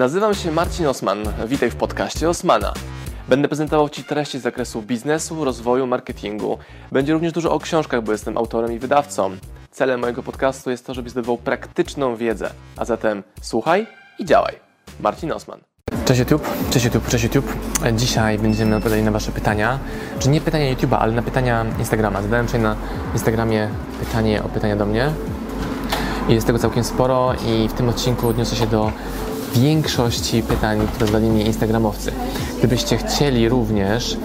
Nazywam się Marcin Osman. Witaj w podcaście Osmana. Będę prezentował Ci treści z zakresu biznesu, rozwoju, marketingu. Będzie również dużo o książkach, bo jestem autorem i wydawcą. Celem mojego podcastu jest to, żebyś zdobywał praktyczną wiedzę. A zatem słuchaj i działaj. Marcin Osman. Cześć YouTube, cześć YouTube, cześć YouTube. Dzisiaj będziemy odpowiadali na Wasze pytania. Czy nie pytania YouTube'a, ale na pytania Instagrama. Zadałem dzisiaj na Instagramie pytanie o pytania do mnie. I jest tego całkiem sporo i w tym odcinku odniosę się do większości pytań, które zadali mi Instagramowcy. Gdybyście chcieli również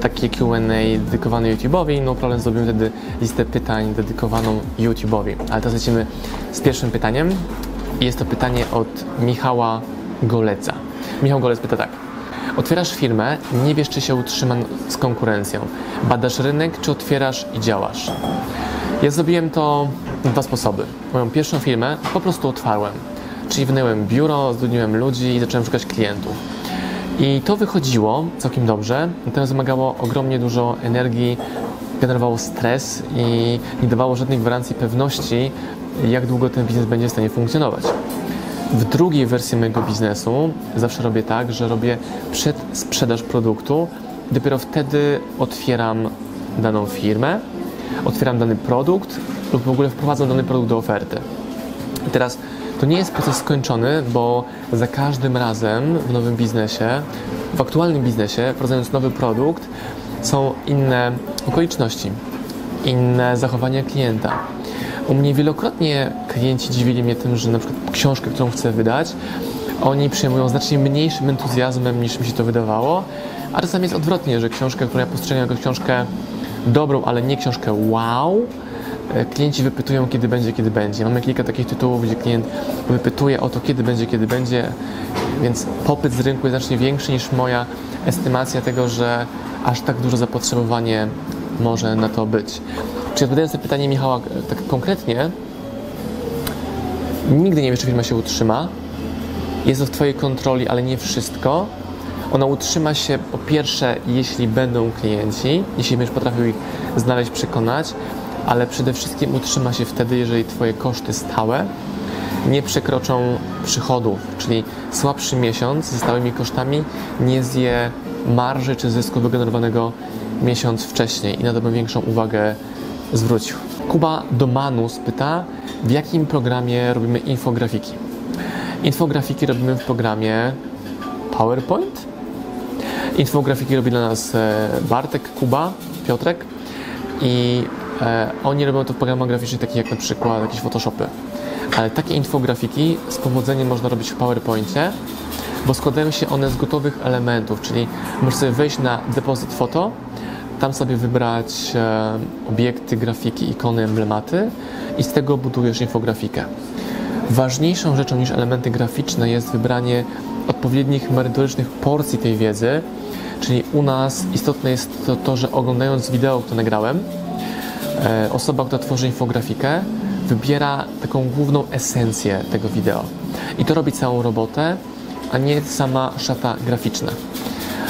takie Q&A dedykowane YouTube'owi, no problem zrobimy wtedy listę pytań dedykowaną YouTube'owi. Ale teraz lecimy z pierwszym pytaniem. Jest to pytanie od Michała Goleca. Michał Golec pyta tak. Otwierasz firmę, nie wiesz, czy się utrzyma z konkurencją. Badasz rynek, czy otwierasz i działasz? Ja zrobiłem to dwa sposoby. Moją pierwszą firmę po prostu otwarłem. Czyli wynająłem biuro, zatrudniłem ludzi i zacząłem szukać klientów. I to wychodziło całkiem dobrze, natomiast wymagało ogromnie dużo energii, generowało stres i nie dawało żadnej gwarancji pewności, jak długo ten biznes będzie w stanie funkcjonować. W drugiej wersji mojego biznesu zawsze robię tak, że robię przed sprzedaż produktu, dopiero wtedy otwieram daną firmę, otwieram dany produkt lub w ogóle wprowadzam dany produkt do oferty. I teraz to nie jest proces skończony, bo za każdym razem w nowym biznesie, w aktualnym biznesie, wprowadzając nowy produkt, są inne okoliczności, inne zachowania klienta. U mnie wielokrotnie klienci dziwili mnie tym, że na przykład książkę, którą chcę wydać, oni przyjmują znacznie mniejszym entuzjazmem niż mi się to wydawało, a czasami jest odwrotnie, że książkę, którą ja postrzegam jako książkę dobrą, ale nie książkę wow, klienci wypytują, kiedy będzie, kiedy będzie. Mamy kilka takich tytułów, gdzie klient wypytuje o to, kiedy będzie, kiedy będzie, więc popyt z rynku jest znacznie większy niż moja estymacja tego, że aż tak duże zapotrzebowanie może na to być. Czy odpowiadając na pytanie Michała tak konkretnie, nigdy nie wiesz, czy firma się utrzyma. Jest to w Twojej kontroli, ale nie wszystko. Ona utrzyma się po pierwsze, jeśli będą klienci, jeśli będziesz potrafił ich znaleźć, przekonać, ale przede wszystkim utrzyma się wtedy, jeżeli Twoje koszty stałe nie przekroczą przychodów, czyli słabszy miesiąc ze stałymi kosztami nie zje marży czy zysku wygenerowanego miesiąc wcześniej i na to bym większą uwagę zwrócił. Kuba Domanus pyta, w jakim programie robimy infografiki? Infografiki robimy w programie PowerPoint. Infografiki robi dla nas e, Bartek, Kuba, Piotrek i oni robią to w programach graficznych takich jak na przykład jakieś Photoshopy. Ale takie infografiki z powodzeniem można robić w PowerPoincie, bo składają się one z gotowych elementów, czyli możesz sobie wejść na depozyt foto, tam sobie wybrać e, obiekty, grafiki, ikony, emblematy i z tego budujesz infografikę. Ważniejszą rzeczą niż elementy graficzne jest wybranie odpowiednich merytorycznych porcji tej wiedzy, czyli u nas istotne jest to, to że oglądając wideo, które nagrałem, e, osoba, która tworzy infografikę, wybiera taką główną esencję tego wideo. I to robi całą robotę, a nie sama szata graficzna.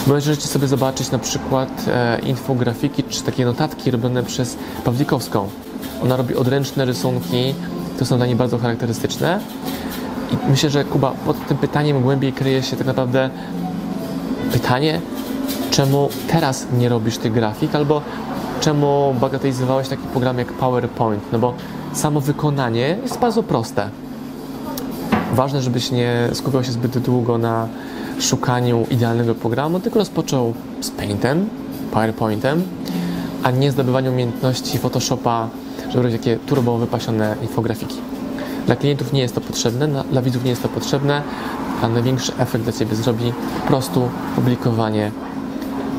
Możecie sobie zobaczyć na przykład e, infografiki czy takie notatki robione przez Pawlikowską. Ona robi odręczne rysunki, to są dla niej bardzo charakterystyczne. I myślę, że Kuba, pod tym pytaniem głębiej kryje się tak naprawdę pytanie, czemu teraz nie robisz tych grafik, albo czemu bagatelizowałeś taki program jak PowerPoint, no bo samo wykonanie jest bardzo proste. Ważne, żebyś nie skupiał się zbyt długo na szukaniu idealnego programu, tylko rozpoczął z Paintem, PowerPointem, a nie zdobywaniu umiejętności Photoshopa, żeby robić takie turbo wypasione infografiki. Dla klientów nie jest to potrzebne, dla widzów nie jest to potrzebne, a największy efekt dla Ciebie zrobi po prostu publikowanie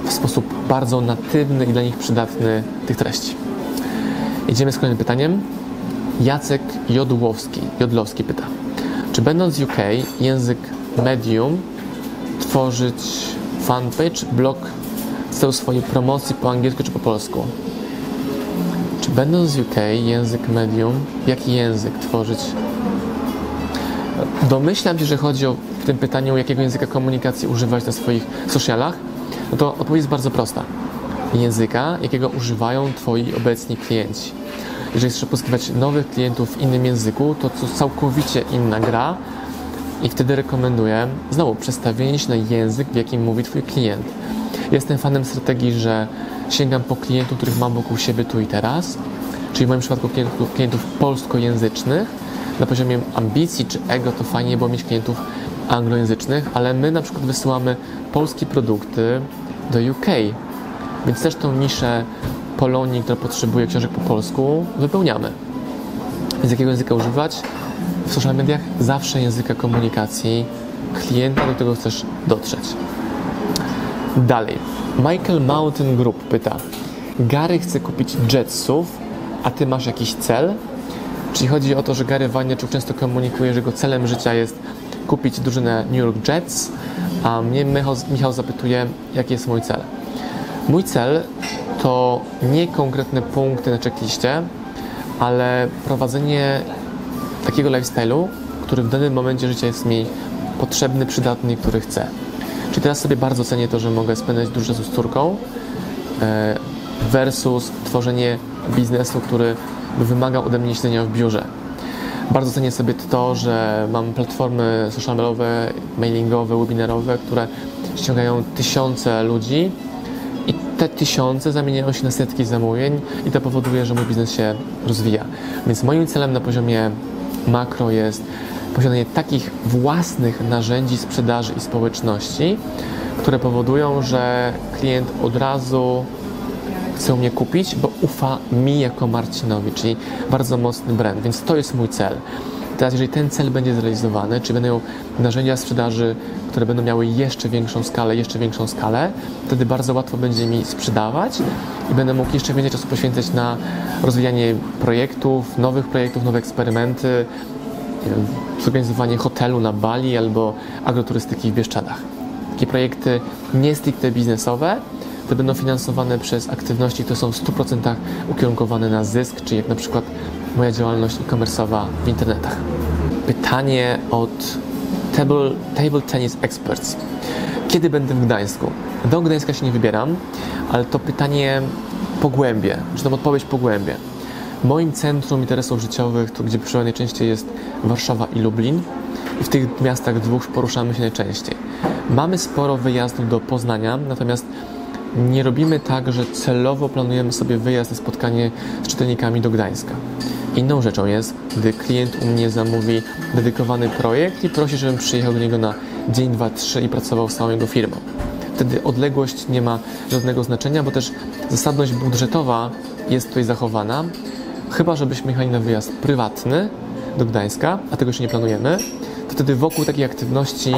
w sposób bardzo natywny i dla nich przydatny tych treści. Idziemy z kolejnym pytaniem. Jacek Jodłowski, Jodlowski pyta, czy będąc UK język medium tworzyć fanpage, blog w celu swojej promocji po angielsku czy po polsku? Czy będąc w UK język medium, jaki język tworzyć? Domyślam się, że chodzi o w tym pytaniu, jakiego języka komunikacji używać na swoich socialach. No to odpowiedź jest bardzo prosta. Języka, jakiego używają Twoi obecni klienci. Jeżeli chcesz pozyskiwać nowych klientów w innym języku, to to całkowicie inna gra I wtedy rekomenduję znowu przestawienie się na język, w jakim mówi Twój klient. Jestem fanem strategii, że sięgam po klientów, których mam wokół siebie tu i teraz, czyli w moim przypadku klientów, klientów polskojęzycznych. Na poziomie ambicji czy ego to fajnie było mieć klientów anglojęzycznych, ale my na przykład wysyłamy polskie produkty do UK, więc też tą niszę Polonii, która potrzebuje książek po polsku, wypełniamy. Więc jakiego języka używać? W social mediach zawsze języka komunikacji klienta, do którego chcesz dotrzeć. Dalej. Michael Mountain Group pyta. Gary chce kupić Jetsów, a ty masz jakiś cel? Czyli chodzi o to, że Gary Vaynerchuk często komunikuje, że jego celem życia jest kupić drużynę New York Jets, a mnie Michał, zapytuje, jaki jest mój cel. Mój cel to nie konkretne punkty na checkliście, ale prowadzenie takiego lifestyle'u, który w danym momencie życia jest mi potrzebny, przydatny i który chcę. Czyli teraz sobie bardzo cenię to, że mogę spędzać dużo czasu z córką e, versus tworzenie biznesu, który wymaga ode mnie siedzenia w biurze. Bardzo cenię sobie to, że mam platformy social mediowe, mailingowe, webinarowe, które ściągają tysiące ludzi i te tysiące zamieniają się na setki zamówień i to powoduje, że mój biznes się rozwija. Więc moim celem na poziomie makro jest posiadanie takich własnych narzędzi sprzedaży i społeczności, które powodują, że klient od razu chce mnie kupić, bo ufa mi jako Marcinowi, czyli bardzo mocny brand, więc to jest mój cel. Teraz, jeżeli ten cel będzie zrealizowany, czy będą narzędzia sprzedaży, które będą miały jeszcze większą skalę, jeszcze większą skalę, wtedy bardzo łatwo będzie mi sprzedawać i będę mógł jeszcze więcej czasu poświęcać na rozwijanie projektów, nowych projektów, nowe eksperymenty, zorganizowanie hotelu na Bali albo agroturystyki w Bieszczadach. Takie projekty nie stricte biznesowe, to będą finansowane przez aktywności, które są w 100% ukierunkowane na zysk, czyli jak na przykład moja działalność e-commerce'owa w internetach. Pytanie od Table, Table Tennis Experts. Kiedy będę w Gdańsku? Do Gdańska się nie wybieram, ale to pytanie pogłębię, czy tam odpowiedź pogłębię. Moim centrum interesów życiowych, to gdzie przybywam najczęściej jest Warszawa i Lublin i w tych miastach dwóch poruszamy się najczęściej. Mamy sporo wyjazdów do Poznania, natomiast nie robimy tak, że celowo planujemy sobie wyjazd i spotkanie z czytelnikami do Gdańska. Inną rzeczą jest, gdy klient u mnie zamówi dedykowany projekt i prosi, żebym przyjechał do niego na dzień, dwa, trzy i pracował z całą jego firmą. Wtedy odległość nie ma żadnego znaczenia, bo też zasadność budżetowa jest tutaj zachowana. Chyba, żebyśmy jechali na wyjazd prywatny do Gdańska, a tego jeszcze nie planujemy, to wtedy wokół takiej aktywności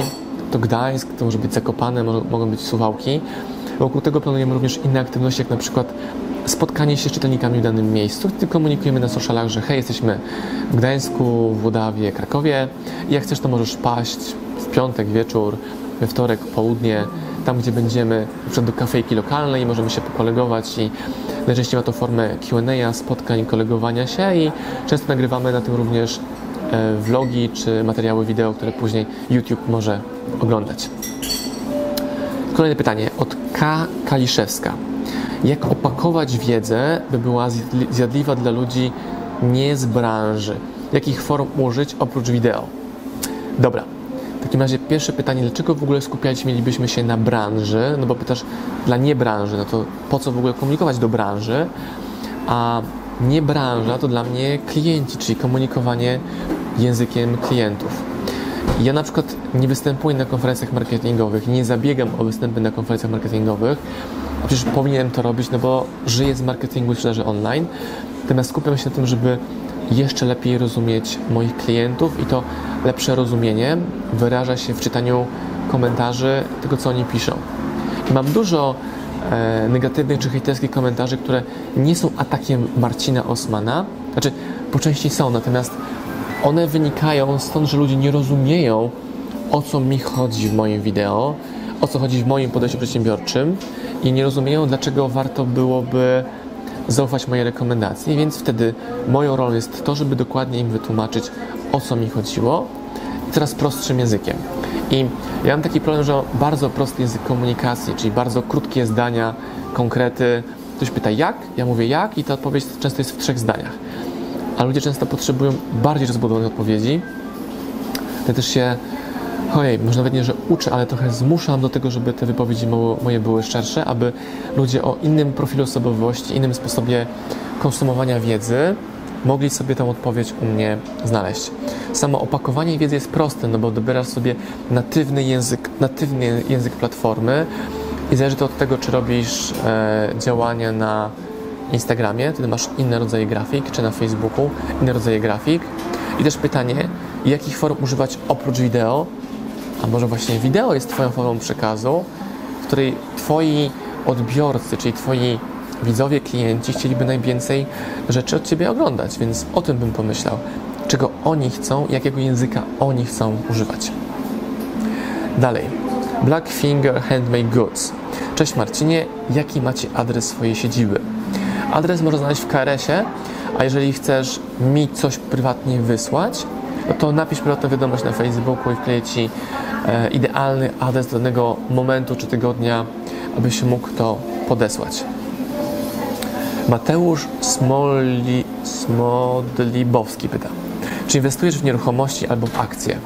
to Gdańsk, to może być Zakopane, mogą być Suwałki, Wokół tego planujemy również inne aktywności, jak na przykład spotkanie się z czytelnikami w danym miejscu. Wtedy komunikujemy na socialach, że hej, jesteśmy w Gdańsku, w Łodawie, Krakowie i jak chcesz, to możesz paść w piątek wieczór, we wtorek południe, tam gdzie będziemy, przykład do kafejki lokalnej, możemy się pokolegować i najczęściej ma to formę Q&A, spotkań, kolegowania się i często nagrywamy na tym również e, vlogi czy materiały wideo, które później YouTube może oglądać. Kolejne pytanie od K. Kaliszewska. Jak opakować wiedzę, by była zjadliwa dla ludzi nie z branży? Jakich form użyć oprócz wideo? Dobra. W takim razie pierwsze pytanie, dlaczego w ogóle skupiać mielibyśmy się na branży? No bo pytasz dla nie branży, no to po co w ogóle komunikować do branży? A nie branża to dla mnie klienci, czyli komunikowanie językiem klientów. Ja na przykład nie występuję na konferencjach marketingowych, nie zabiegam o występy na konferencjach marketingowych, przecież powinienem to robić, no bo żyję z marketingu i sprzedaży online. Natomiast skupiam się na tym, żeby jeszcze lepiej rozumieć moich klientów i to lepsze rozumienie wyraża się w czytaniu komentarzy tego, co oni piszą. I mam dużo e, negatywnych czy hejterskich komentarzy, które nie są atakiem Marcina Osmana, znaczy po części są, natomiast one wynikają stąd, że ludzie nie rozumieją, o co mi chodzi w moim wideo, o co chodzi w moim podejściu przedsiębiorczym i nie rozumieją, dlaczego warto byłoby zaufać mojej rekomendacji, więc wtedy moją rolą jest to, żeby dokładnie im wytłumaczyć, o co mi chodziło, teraz prostszym językiem. I ja mam taki problem, że bardzo prosty język komunikacji, czyli bardzo krótkie zdania, konkrety. Ktoś pyta jak, ja mówię jak? I ta odpowiedź często jest w trzech zdaniach a ludzie często potrzebują bardziej rozbudowanej odpowiedzi. To też się ojej, może nawet nie, że uczę, ale trochę zmuszam do tego, żeby te wypowiedzi moje były szczersze, aby ludzie o innym profilu osobowości, innym sposobie konsumowania wiedzy mogli sobie tę odpowiedź u mnie znaleźć. Samo opakowanie wiedzy jest proste, no bo dobierasz sobie natywny język, natywny język platformy i zależy to od tego, czy robisz e, działania na Instagramie, wtedy masz inne rodzaje grafik, czy na Facebooku inne rodzaje grafik. I też pytanie, jakich form używać oprócz wideo, a może właśnie wideo jest Twoją formą przekazu, w której Twoi odbiorcy, czyli Twoi widzowie, klienci chcieliby najwięcej rzeczy od Ciebie oglądać, więc o tym bym pomyślał. Czego oni chcą, jakiego języka oni chcą używać. Dalej. Blackfinger Handmade Goods. Cześć Marcinie, jaki macie adres swojej siedziby? Adres można znaleźć w KRS-ie, a jeżeli chcesz mi coś prywatnie wysłać, no to napisz prywatną wiadomość na Facebooku i wkleję Ci e, idealny adres do danego momentu czy tygodnia, abyś mógł to podesłać. Mateusz Smoli, Smodlibowski pyta, czy inwestujesz w nieruchomości albo w akcje?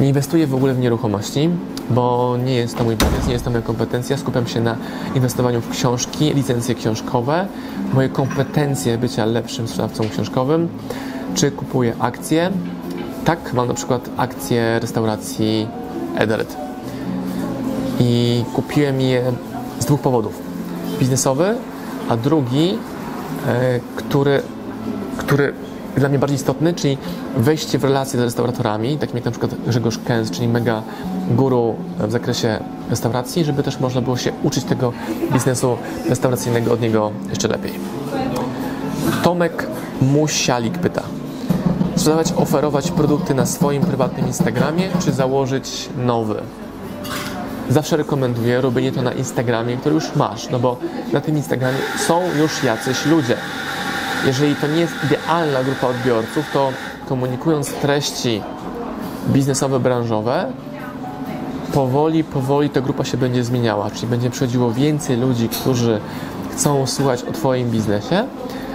Nie inwestuję w ogóle w nieruchomości, bo nie jest to mój biznes, nie jest to moja kompetencja. Skupiam się na inwestowaniu w książki, licencje książkowe, moje kompetencje bycia lepszym sprzedawcą książkowym. Czy kupuję akcje? Tak, mam na przykład akcje restauracji Edelred. I kupiłem je z dwóch powodów. Biznesowy, a drugi, e, który, który dla mnie bardziej istotny, czyli wejście w relacje z restauratorami, takim jak na przykład Grzegorz Kęs, czyli mega guru w zakresie restauracji, żeby też można było się uczyć tego biznesu restauracyjnego od niego jeszcze lepiej. Tomek Musialik pyta, sprzedawać, oferować produkty na swoim prywatnym Instagramie, czy założyć nowy? Zawsze rekomenduję robienie to na Instagramie, który już masz, no bo na tym Instagramie są już jacyś ludzie. Jeżeli to nie jest idealna grupa odbiorców, to komunikując treści biznesowe, branżowe, powoli, powoli ta grupa się będzie zmieniała, czyli będzie przychodziło więcej ludzi, którzy chcą słuchać o Twoim biznesie,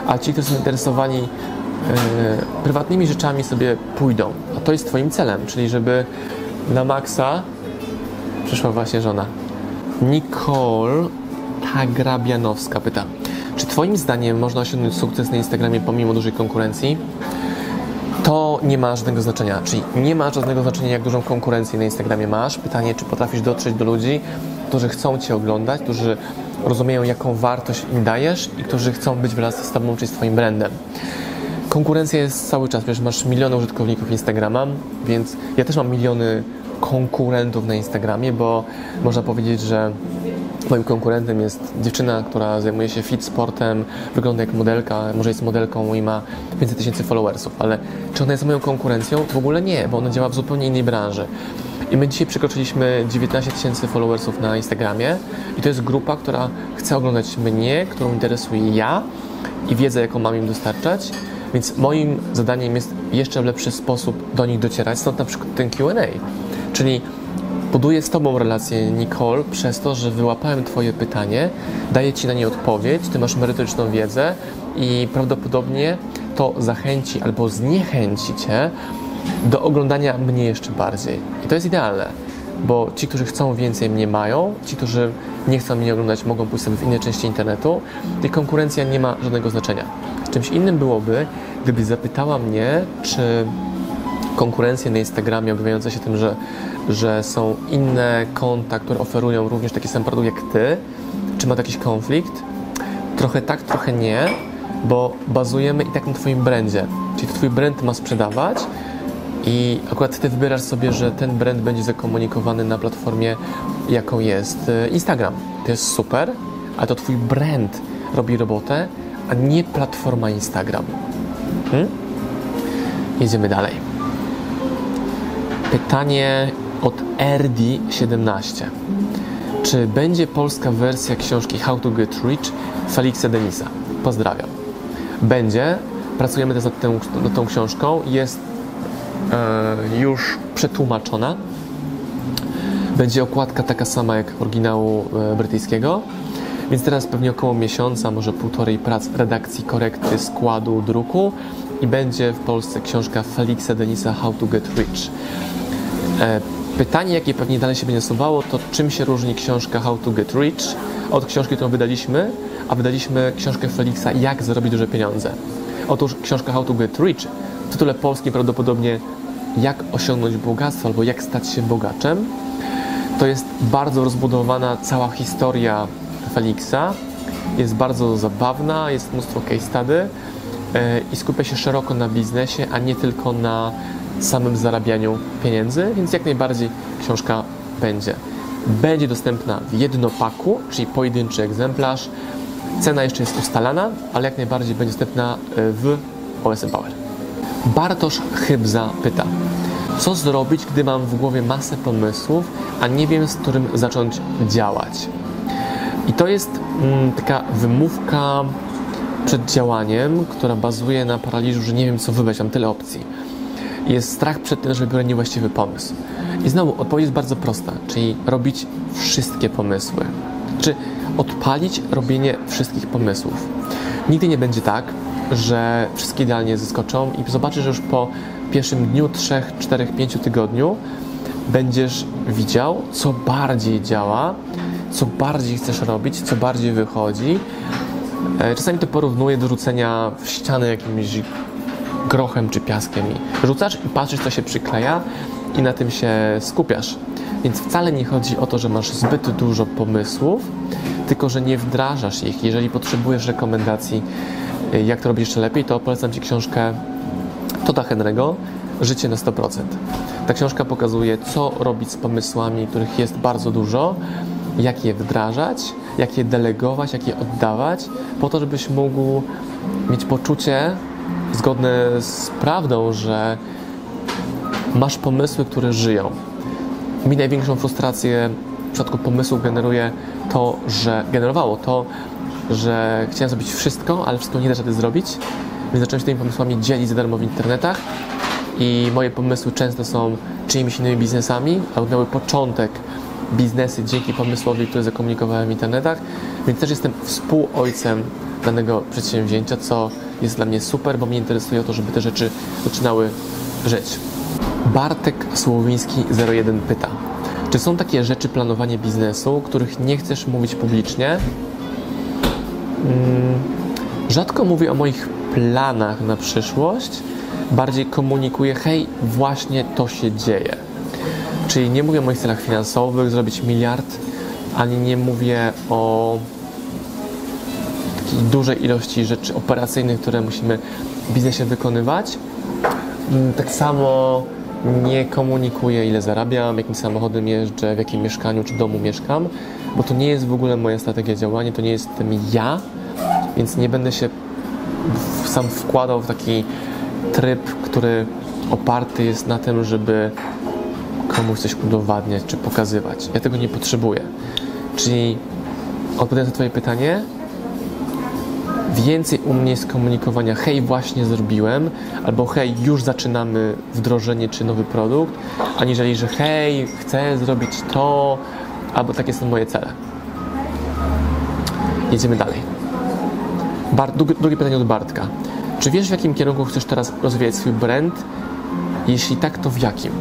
a ci, którzy są zainteresowani yy, prywatnymi rzeczami sobie pójdą. A to jest Twoim celem, czyli żeby na maksa przyszła właśnie żona. Nicole Tagrabianowska pyta, czy Twoim zdaniem można osiągnąć sukces na Instagramie pomimo dużej konkurencji? To nie ma żadnego znaczenia, czyli nie ma żadnego znaczenia, jak dużą konkurencję na Instagramie masz. Pytanie, czy potrafisz dotrzeć do ludzi, którzy chcą Cię oglądać, którzy rozumieją, jaką wartość im dajesz i którzy chcą być wraz z Tobą, czy z Twoim brandem. Konkurencja jest cały czas, wiesz, masz miliony użytkowników Instagrama, więc ja też mam miliony konkurentów na Instagramie, bo można powiedzieć, że Moim konkurentem jest dziewczyna, która zajmuje się fit sportem, wygląda jak modelka, może jest modelką i ma 500 tysięcy followersów, ale czy ona jest moją konkurencją? W ogóle nie, bo ona działa w zupełnie innej branży. I my dzisiaj przekroczyliśmy 19 tysięcy followersów na Instagramie i to jest grupa, która chce oglądać mnie, którą interesuje ja i wiedzę, jaką mam im dostarczać. Więc moim zadaniem jest jeszcze w lepszy sposób do nich docierać, stąd na przykład ten QA. Czyli buduję z Tobą relację, Nicole, przez to, że wyłapałem Twoje pytanie, daję Ci na nie odpowiedź, Ty masz merytoryczną wiedzę i prawdopodobnie to zachęci albo zniechęci Cię do oglądania mnie jeszcze bardziej. I to jest idealne, bo ci, którzy chcą więcej mnie mają, ci, którzy nie chcą mnie oglądać, mogą pójść sobie w inne części internetu i konkurencja nie ma żadnego znaczenia. Czymś innym byłoby, gdybyś zapytała mnie, czy konkurencje na Instagramie objawiające się tym, że że są inne konta, które oferują również taki sam produkt jak ty? Czy ma jakiś konflikt? Trochę tak, trochę nie, bo bazujemy i tak na Twoim brandzie. Czyli Twój brand ma sprzedawać i akurat Ty wybierasz sobie, że ten brand będzie zakomunikowany na platformie, jaką jest e, Instagram. To jest super, ale to Twój brand robi robotę, a nie platforma Instagram. Hmm? Jedziemy dalej. Pytanie od RD17. Czy będzie polska wersja książki How to Get Rich Felixa Denisa? Pozdrawiam. Będzie. Pracujemy też nad tą, nad tą książką. Jest e, już przetłumaczona. Będzie okładka taka sama jak oryginału e, brytyjskiego. Więc teraz pewnie około miesiąca, może półtorej prac redakcji, korekty, składu, druku i będzie w Polsce książka Felixa Denisa How to Get Rich. E, Pytanie, jakie pewnie dalej się będzie nasuwało, to czym się różni książka How to Get Rich od książki, którą wydaliśmy, a wydaliśmy książkę Felixa Jak zarobić duże pieniądze. Otóż książka How to Get Rich w tytule polskim prawdopodobnie Jak osiągnąć bogactwo albo Jak stać się bogaczem. To jest bardzo rozbudowana cała historia Felixa. Jest bardzo zabawna, jest mnóstwo case study e, i skupia się szeroko na biznesie, a nie tylko na samym zarabianiu pieniędzy, więc jak najbardziej książka będzie. Będzie dostępna w jednopaku, czyli pojedynczy egzemplarz. Cena jeszcze jest ustalana, ale jak najbardziej będzie dostępna e, w OSM Power. Bartosz Chybza pyta, co zrobić, gdy mam w głowie masę pomysłów, a nie wiem, z którym zacząć działać? I to jest mm, taka wymówka przed działaniem, która bazuje na paraliżu, że nie wiem, co wybrać, mam tyle opcji jest strach przed tym, że wybiorę niewłaściwy pomysł. I znowu odpowiedź jest bardzo prosta, czyli robić wszystkie pomysły. Czy odpalić robienie wszystkich pomysłów. Nigdy nie będzie tak, że wszystkie idealnie zaskoczą i zobaczysz, że już po pierwszym dniu, trzech, czterech, pięciu tygodniu będziesz widział, co bardziej działa, co bardziej chcesz robić, co bardziej wychodzi. E, czasami to porównuję do rzucenia w ścianę jakimś grochem czy piaskiem i rzucasz i patrzysz, co się przykleja i na tym się skupiasz. Więc wcale nie chodzi o to, że masz zbyt dużo pomysłów, tylko że nie wdrażasz ich. Jeżeli potrzebujesz rekomendacji, y, jak to robić jeszcze lepiej, to polecam Ci książkę Toda Henry'ego Życie na 100%. Ta książka pokazuje, co robić z pomysłami, których jest bardzo dużo, jak je wdrażać, jak je delegować, jak je oddawać, po to, żebyś mógł mieć poczucie, zgodne z prawdą, że masz pomysły, które żyją. Mi największą frustrację w przypadku pomysłu generuje to, że generowało to, że chciałem zrobić wszystko, ale wszystko nie da rady zrobić, więc zacząłem się tymi pomysłami dzielić za darmo w internetach i moje pomysły często są czyimiś innymi biznesami, albo miały początek biznesy dzięki pomysłowi, który zakomunikowałem w internetach, więc też jestem współojcem danego przedsięwzięcia, co jest dla mnie super, bo mnie interesuje to, żeby te rzeczy zaczynały żyć. Bartek Słowiński 01 pyta, czy są takie rzeczy planowanie biznesu, których nie chcesz mówić publicznie? Hmm, rzadko mówię o moich planach na przyszłość, bardziej komunikuję, hej, właśnie to się dzieje. Czyli nie mówię o moich celach finansowych, zrobić miliard, ani nie mówię o dużej ilości rzeczy operacyjnych, które musimy w biznesie wykonywać. Mm, tak samo nie komunikuję, ile zarabiam, jakim samochodem jeżdżę, w jakim mieszkaniu czy domu mieszkam, bo to nie jest w ogóle moja strategia działania, to nie jestem ja, więc nie będę się sam wkładał w taki tryb, który oparty jest na tym, żeby komuś coś udowadniać czy pokazywać. Ja tego nie potrzebuję. Czyli odpowiadając na Twoje pytanie, więcej u mnie skomunikowania hej, właśnie zrobiłem, albo hej, już zaczynamy wdrożenie czy nowy produkt, aniżeli, że hej, chcę zrobić to, albo takie są moje cele. Jedziemy dalej. Bar drugie pytanie od Bartka. Czy wiesz, w jakim kierunku chcesz teraz rozwijać swój brand? Jeśli tak, to w jakim?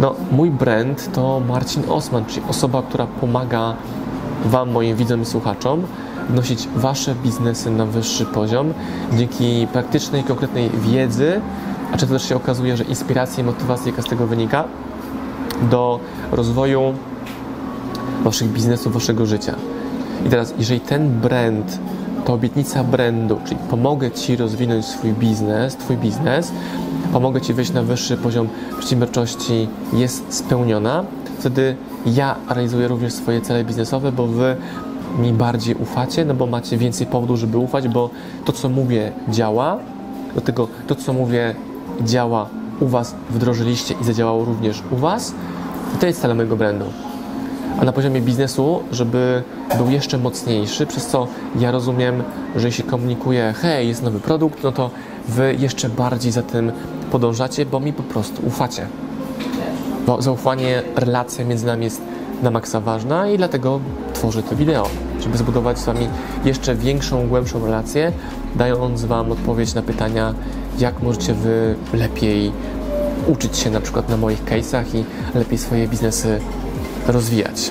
No, mój brand to Marcin Osman, czyli osoba, która pomaga Wam, moim widzom i słuchaczom, wnosić Wasze biznesy na wyższy poziom dzięki praktycznej, konkretnej wiedzy, a często też się okazuje, że inspiracja i motywacja, jaka z tego wynika, do rozwoju Waszych biznesów, Waszego życia. I teraz, jeżeli ten brand, to obietnica brandu, czyli pomogę Ci rozwinąć swój biznes, Twój biznes, pomogę Ci wejść na wyższy poziom przedsiębiorczości, jest spełniona, wtedy ja realizuję również swoje cele biznesowe, bo Wy mi bardziej ufacie, no bo macie więcej powodów, żeby ufać, bo to, co mówię, działa. Do tego to, co mówię, działa u Was, wdrożyliście i zadziałało również u Was. I to jest cel mojego brandu. A na poziomie biznesu, żeby był jeszcze mocniejszy, przez co ja rozumiem, że jeśli komunikuję, hej, jest nowy produkt, no to Wy jeszcze bardziej za tym podążacie, bo mi po prostu ufacie. Bo zaufanie, relacja między nami jest na maksa ważna i dlatego tworzę to wideo, żeby zbudować z Wami jeszcze większą, głębszą relację, dając Wam odpowiedź na pytania, jak możecie Wy lepiej uczyć się na przykład na moich case'ach i lepiej swoje biznesy rozwijać.